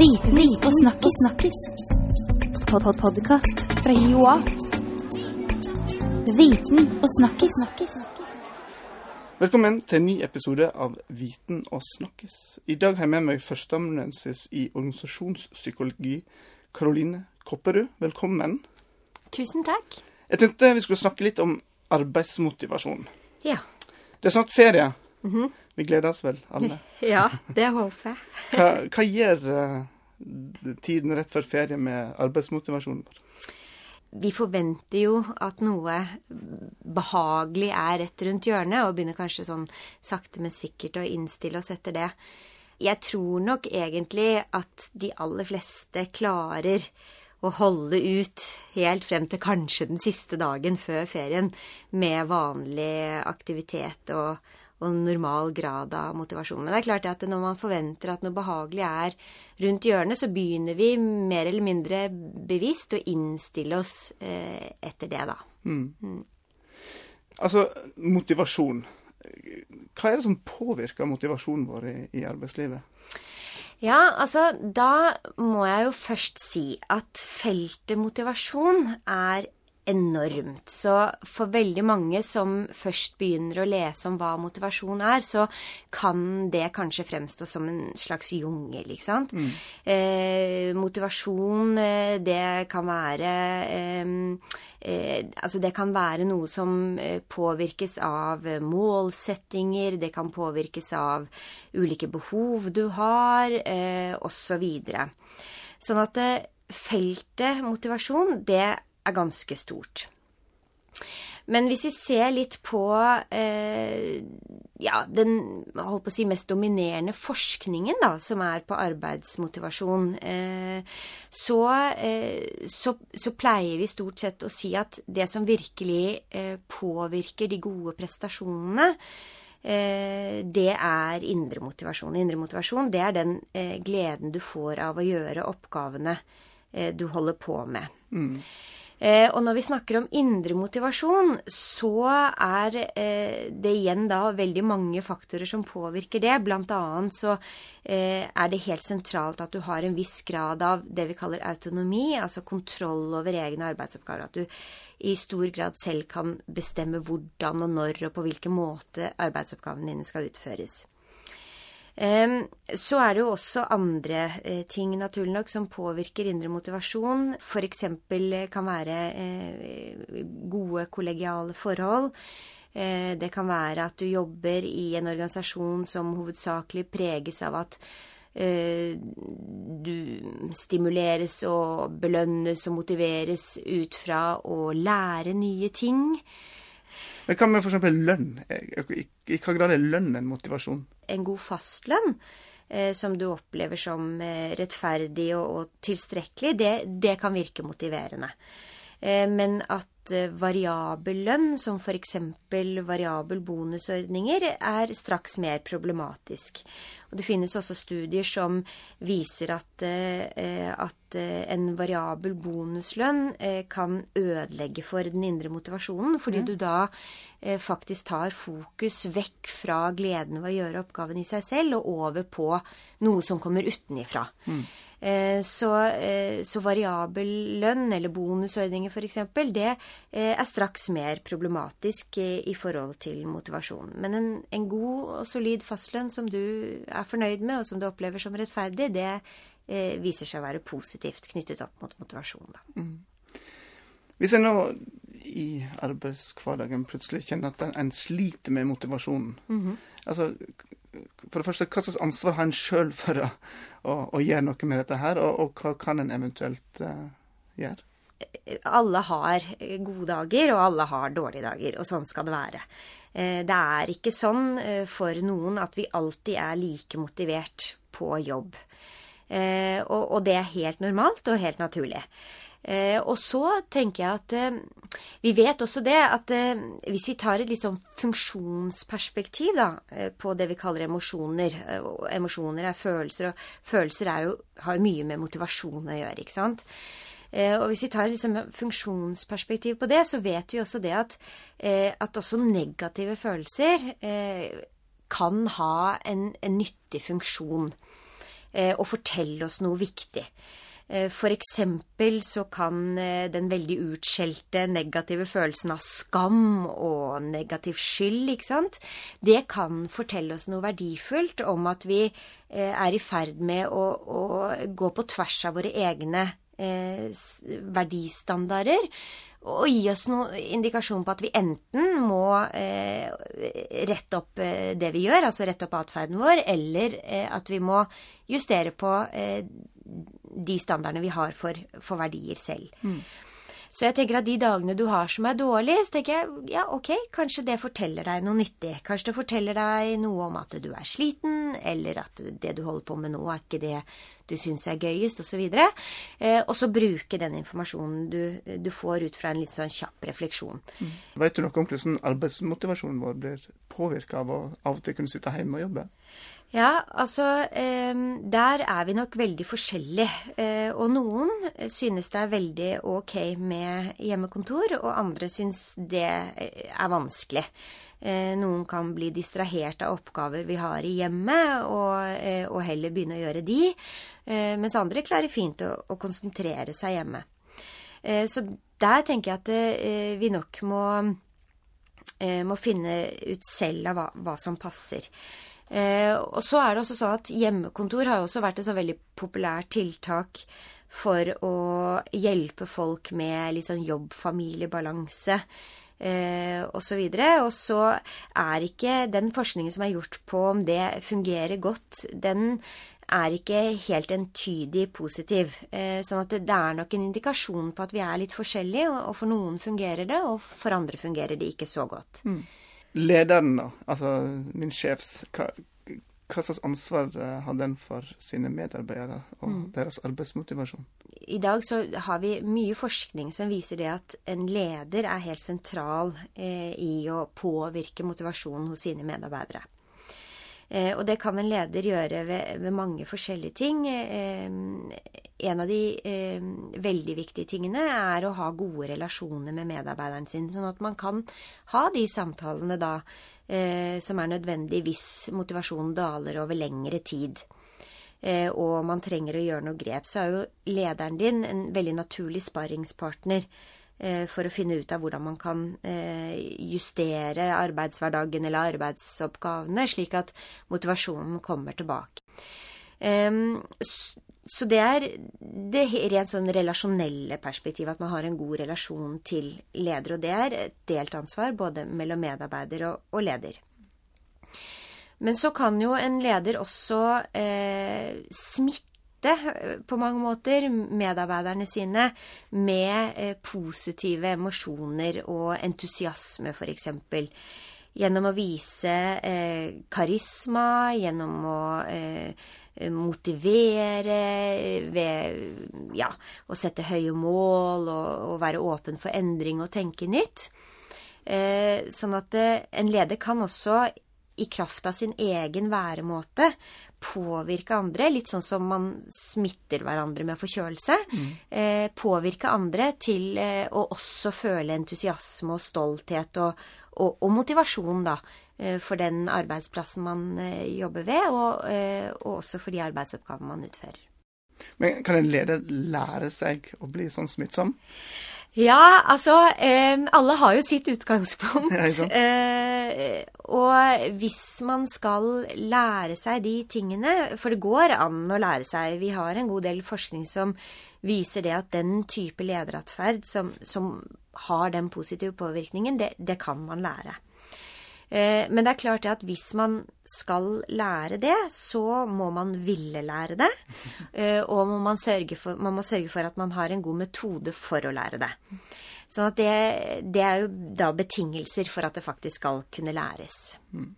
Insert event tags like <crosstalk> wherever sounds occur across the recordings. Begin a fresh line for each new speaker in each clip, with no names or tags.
Viten og snakkis. snakkis. Pod -pod Podkast fra Joa. Viten og snakkis. snakkis.
Velkommen til en ny episode av Viten og snakkes. I dag har jeg med meg førsteamanuensis i organisasjonspsykologi, Karoline Kopperud. Velkommen.
Tusen takk.
Jeg tenkte vi skulle snakke litt om arbeidsmotivasjon.
Ja.
Det er snart ferie. Vi gleder oss vel alle. <laughs>
Ja, det håper jeg.
Hva, hva gjør uh, tiden rett før ferie med arbeidsmotivasjonen vår?
Vi forventer jo at noe behagelig er rett rundt hjørnet, og begynner kanskje sånn sakte, men sikkert å innstille oss etter det. Jeg tror nok egentlig at de aller fleste klarer å holde ut helt frem til kanskje den siste dagen før ferien med vanlig aktivitet og, og normal grad av motivasjon. Men det er klart at når man forventer at noe behagelig er rundt hjørnet, så begynner vi mer eller mindre bevisst å innstille oss eh, etter det, da.
Altså, motivasjon. Hva er det som påvirker motivasjonen vår i, i arbeidslivet?
Ja, altså da må jeg jo først si at feltet motivasjon er enormt. Så for veldig mange som først begynner å lese om hva motivasjon er, så kan det kanskje fremstå som en slags jungel, ikke sant. Eh, motivasjon, eh, det kan være eh, eh, Altså det kan være noe som eh, påvirkes av målsettinger, det kan påvirkes av ulike behov du har, eh, osv. Sånn at eh, feltet motivasjon, det er ganske stort. Men hvis vi ser litt på eh, ja, den holdt på å si, mest dominerende forskningen da, som er på arbeidsmotivasjon, eh, så, eh, så, så pleier vi stort sett å si at det som virkelig eh, påvirker de gode prestasjonene, eh, det er indre motivasjon. Indre motivasjon det er den eh, gleden du får av å gjøre oppgavene du holder på med. Eh, og når vi snakker om indre motivasjon, så er eh, det igjen da veldig mange faktorer som påvirker det. Blant annet så eh, er det helt sentralt at du har en viss grad av det vi kaller autonomi, altså kontroll over egne arbeidsoppgaver. At du i stor grad selv kan bestemme hvordan og når og på hvilken måte arbeidsoppgavene dine skal utføres. Så er det jo også andre eh, ting naturlig nok som påvirker indre motivasjon. F.eks. kan være eh, gode kollegiale forhold. Eh, Det kan være at du jobber i en organisasjon som hovedsakelig preges av at eh, du stimuleres og belønnes og motiveres ut fra å lære nye ting.
Men hva med f.eks. lønn? I, i, I hva grad er lønn en motivasjon?
en god fastlønn eh, som du opplever som eh, rettferdig og, og tilstrekkelig, det, det kan virke motiverende. Eh, men at eh, variabel lønn, som f.eks. variabel bonusordninger, er straks mer problematisk. Og det finnes også studier som viser at, eh, at eh, en variabel bonuslønn kan ødelegge for den indre motivasjonen, fordi du da faktisk tar fokus vekk fra gleden ved å gjøre oppgaven i seg selv, og over på noe som kommer utenifra. Eh, Så, eh, så variabel lønn, eller bonusordninger f.eks., det eh, er straks mer problematisk eh, i forhold til motivasjon. Men en, en god og solid fastlønn som du er fornøyd med, og som du opplever som rettferdig, det eh, viser seg å være positivt knyttet opp mot motivasjon. Da.
Hvis en nå i arbeidshverdagen plutselig kjenner at en, sliter med motivasjonen altså, For det første, hva slags ansvar har en sjøl for å, å, å gjøre noe med dette her, og, og hva kan en eventuelt uh, gjøre?
alle har gode dager, og alle har dårlige dager, og sånn skal det være. Eh, Det er ikke sånn eh, for noen at vi alltid er like motivert på jobb. Og det er helt normalt og helt naturlig. Eh, Og så tenker jeg at eh, vi vet også det at eh, hvis vi tar et litt sånn funksjonsperspektiv da, eh, på det vi kaller emosjoner eh, og Emosjoner er følelser, og følelser er jo, har mye med motivasjon å gjøre, ikke sant? Eh, og hvis vi tar liksom funksjonsperspektiv på det, så vet vi også det at, at også negative følelser kan ha en, en nyttig funksjon. og fortelle oss noe viktig. Eh, eksempel så kan eh, den veldig utskjelte negative følelsen av skam og negativ skyld, ikke sant, det kan fortelle oss noe verdifullt om at vi eh, er i ferd med å, å gå på tvers av våre egne verdistandarder og gi oss noen indikasjon på at vi enten må eh, rette opp eh, det vi gjør, altså rette opp atferden vår, eller eh, at vi må justere på de standardene vi har for, for verdier selv. Mm. Så jeg tenker at de dagene du har som er dårlige, så tenker jeg ja, ok, kanskje det forteller deg noe nyttig. Kanskje det forteller deg noe om at du er sliten, eller at det du holder på med nå, er ikke det du syns er gøyest, osv. Og, eh, og så bruke den informasjonen du, du, får ut fra en litt sånn kjapp refleksjon.
Mm. Vet du noe om hvordan arbeidsmotivasjonen vår blir påvirka av å av og til kunne sitte hjemme og jobbe?
Ja, altså Der er vi nok veldig forskjellige. Eh, og noen synes det er veldig ok med hjemmekontor, og andre synes det er vanskelig. Eh, noen kan bli distrahert av oppgaver vi har i hjemmet, og, eh, og heller begynne å gjøre de. Mens andre klarer fint å, å konsentrere seg hjemme. Så der tenker jeg at vi nok må, må finne ut selv av hva, hva som passer. Eh, og så er det også sånn at hjemmekontor har også vært et så veldig populært tiltak for å hjelpe folk med litt sånn jobb-familie-balanse eh, osv. Og så er ikke den forskningen som er gjort på om det fungerer godt, den er ikke helt entydig positiv. Eh, sånn at det, det, er nok en indikasjon på at vi er litt forskjellige, og, og, for noen fungerer det, og for andre fungerer det ikke så godt. Mm.
Lederen, da, altså min sjefs, hva, hva slags ansvar hadde har den for sine medarbeidere og mm. deres arbeidsmotivasjon?
I dag så har vi mye forskning som viser det at en leder er helt sentral eh, i å påvirke motivasjonen hos sine medarbeidere. Eh, og det kan en leder gjøre ved, ved mange forskjellige ting. Eh, en av de eh, veldig viktige tingene er å ha gode relasjoner med medarbeideren sin, sånn at man kan ha de samtalene da som er nødvendig hvis motivasjonen daler over lengre tid. og man trenger å gjøre noe grep, så er jo lederen din en veldig naturlig sparringspartner Eh, for å finne ut av hvordan man kan eh, justere arbeidshverdagen eller arbeidsoppgavene, slik at motivasjonen kommer tilbake. Så det er det rent sånn relasjonelle perspektivet, at man har en god relasjon til leder. Og det er et delt ansvar både mellom medarbeider og, og leder. Men så kan jo en leder også eh, smitte Eh, på mange måter medarbeiderne sine med eh, positive emosjoner og entusiasme, f.eks. Gjennom å vise eh, karisma, gjennom å motivere ved ja, å sette høye mål og, og, være åpen for endring og tenke nytt. Eh, sånn at eh, en leder kan også i kraft av sin egen væremåte påvirke andre, litt sånn som man smitter hverandre med forkjølelse. Mm. Eh, påvirke andre til eh, å også føle entusiasme og stolthet og, og, og motivasjon, da. Eh, for den arbeidsplassen man eh, jobber ved, og, eh, og også for de arbeidsoppgavene man utfører.
Men kan en leder lære seg å bli sånn smittsom?
Ja, altså eh, Alle har jo sitt utgangspunkt. <laughs> Eh, og hvis man skal lære seg de tingene For det går an å lære seg. Vi har en god del forskning som viser det at den type lederatferd som, som har den positive påvirkningen, det, det kan man lære. Eh, men det er klart at hvis man skal lære det, så må man ville lære det. <laughs> Eh, og man, for, man må sørge for at man har en god metode for å lære det. Sånn at det, det er jo da betingelser for at det faktisk skal kunne læres. Mm.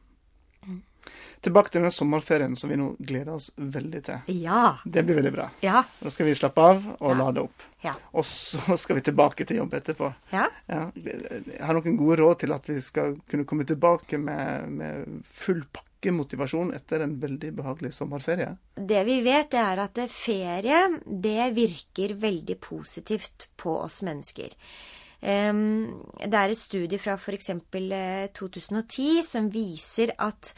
Tilbake til denne sommerferien som vi nå gleder oss veldig til.
Ja.
Det blir veldig bra.
Ja.
Da skal vi slappe av og ja. lade opp.
Ja.
Og så skal vi tilbake til jobb etterpå.
Ja.
ja. Jeg har noen gode råd til at vi skal kunne komme tilbake med, med full pakke motivasjon etter en veldig behagelig sommerferie?
Det vi vet, er at ferie det virker veldig positivt på oss mennesker. Det er et studie fra f.eks. 2010 eh, som viser at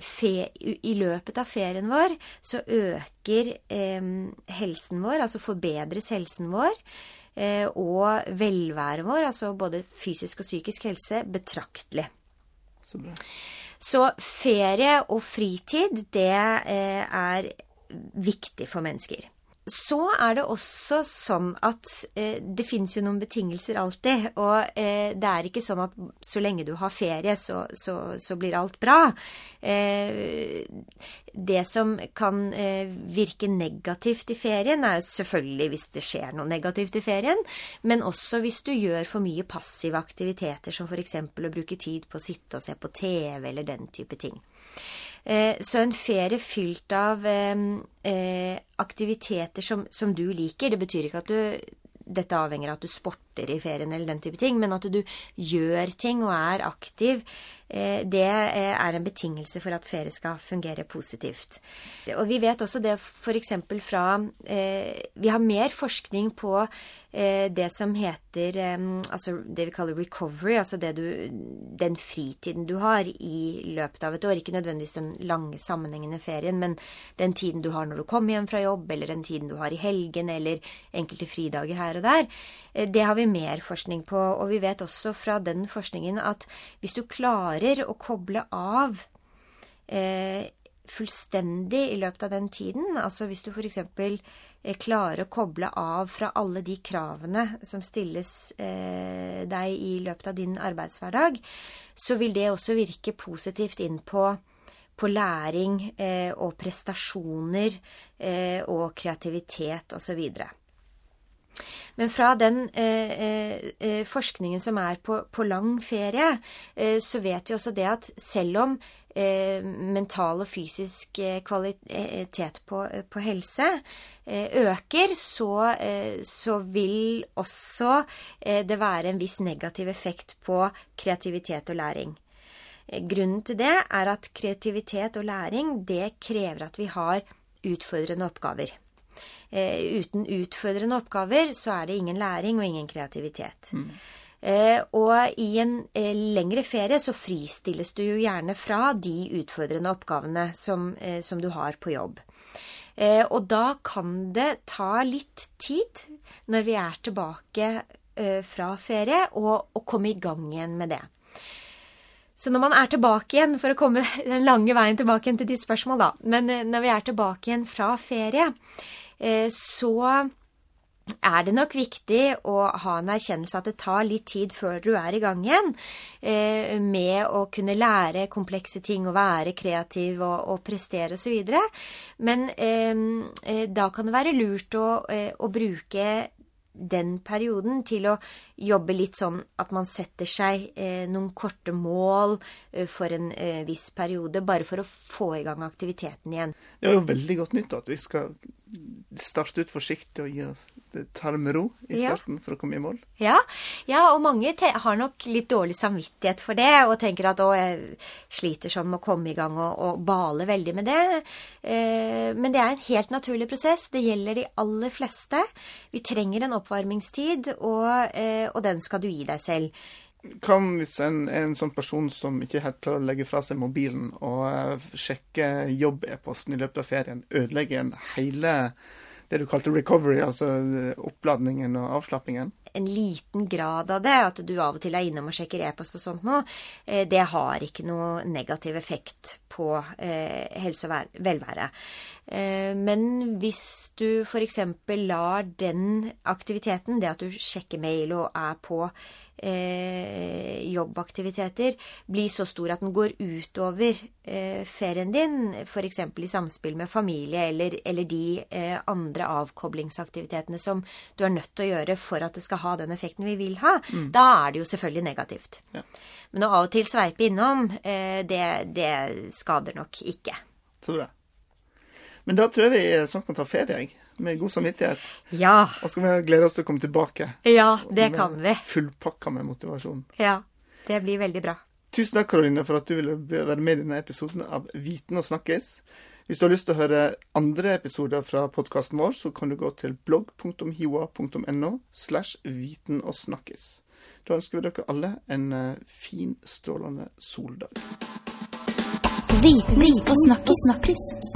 fe, i løpet av ferien vår så øker eh, helsen vår, altså forbedres helsen vår. Eh, og velværet vår, altså både fysisk og psykisk helse, betraktelig.
Så bra.
Så ferie og fritid, det eh, er viktig for mennesker. Så er det også sånn at eh, det finnes jo noen betingelser alltid. Og eh, det er ikke sånn at så lenge du har ferie, så, så, så blir alt bra. Eh, det som kan eh, virke negativt i ferien, er jo selvfølgelig hvis det skjer noe negativt i ferien, men også hvis du gjør for mye passive aktiviteter, som f.eks. å bruke tid på å sitte og se på TV eller den type ting. Eh, så en ferie fylt av eh, aktiviteter som, som, du liker, det betyr ikke at du dette avhenger av at du sporter i ferien eller den type ting, men at du gjør ting og er aktiv, det er en betingelse for at ferie skal fungere positivt. Og vi vet også det f.eks. fra Vi har mer forskning på Eh, det som heter altså det vi kaller recovery, altså du, den fritiden du har i løpet av et år. Ikke nødvendigvis den lange, sammenhengende ferien, men den tiden du har når du kommer hjem fra jobb, eller den tiden du har i helgen, eller enkelte fridager her og der. Eh, det har vi mer forskning på. Og vi vet også fra den forskningen at hvis du klarer å koble av eh, fullstendig i løpet av den tiden, altså hvis du f.eks. Eh, klarer å koble av fra alle de kravene som stilles eh, deg i løpet av din arbeidshverdag, så vil det også virke positivt inn på, på læring eh, og prestasjoner eh, og kreativitet osv. Men fra den eh, eh, eh, forskningen som er på, på lang ferie, så vet vi også det at selv om eh, mental og fysisk eh, kvalitet på, eh, på helse eh, øker, så, eh, så, vil også eh, det være en viss negativ effekt på kreativitet og læring. Grunnen til det er at kreativitet og læring det krever at vi har utfordrende oppgaver. Uten utfordrende oppgaver så er det ingen læring og ingen kreativitet. Mm. Eh, og i en eh, lengre ferie så fristilles du jo gjerne fra de utfordrende oppgavene som, eh, som du har på jobb. Og da kan det ta litt tid, når vi er tilbake fra ferie, å komme i gang igjen med det. Så når man er tilbake igjen, for å komme <laughs> den lange veien tilbake igjen til ditt spørsmål, da Men når vi er tilbake igjen fra ferie, så er det nok viktig å ha en erkjennelse at det tar litt tid før du er i gang igjen eh, med å kunne lære komplekse ting og være kreativ og, og prestere osv. Men eh, eh, da kan det være lurt å, eh, å bruke den perioden til å jobbe litt sånn at man setter seg eh, noen korte mål eh, for en eh, viss periode, bare for å få i gang aktiviteten igjen.
Det er jo veldig godt nytt at vi skal starte ut forsiktig og gi oss ta det med ro i starten ja. for å komme i mål.
Ja, ja og mange har nok litt dårlig samvittighet for det og tenker at å, jeg sliter sånn med å komme i gang og, og bale veldig med det. Eh, men det er en helt naturlig prosess. Det gjelder de aller fleste. Vi trenger en oppvarmingstid, og, eh, og den skal du gi deg selv.
Hva hvis en er en sånn person som ikke helt klarer å legge fra seg mobilen og uh, sjekke jobb-e-posten i løpet av ferien, ødelegger en hele det du kalte recovery, altså oppladningen og avslappingen?
En liten grad av det, at du av og til er innom og sjekker e-post og sånt nå, eh, det har ikke noe negativ effekt på eh, helse og velvære. Eh, men hvis du f.eks. lar den aktiviteten, det at du sjekker mail og er på eh, jobbaktiviteter, bli så stor at den går utover eh, ferien din, f.eks. i samspill med familie eller, eller de eh, andre avkoblingsaktivitetene som du er nødt til å gjøre for at det skal ha den effekten vi vil ha, mm. da er det jo selvfølgelig negativt. Ja. Men å av og til sveipe innom, eh, det, det skader nok ikke.
Tror jeg. Men da tror jeg vi sånn kan ta ferie, jeg. Med god samvittighet.
Ja.
Og så kan vi glede oss til å komme tilbake.
Ja, det kan vi.
Fullpakka med motivasjon.
Ja, det blir veldig bra.
Tusen takk, Karoline, for at du ville være med i denne episoden av Viten og snakkes. Hvis du har lyst til å høre andre episoder fra podkasten vår, så kan du gå til blogg.hiwa.no slash viten og snakkes. Da ønsker vi dere alle en eh, fin, strålende soldag.
Viten og snakkis.